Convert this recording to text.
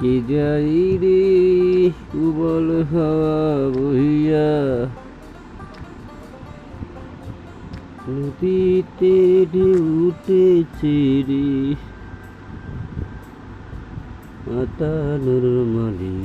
কে যাই রে উবল হাওয়া বহিয়া। নদীতে ঢেউ উঠেছে রে। মাতা মালি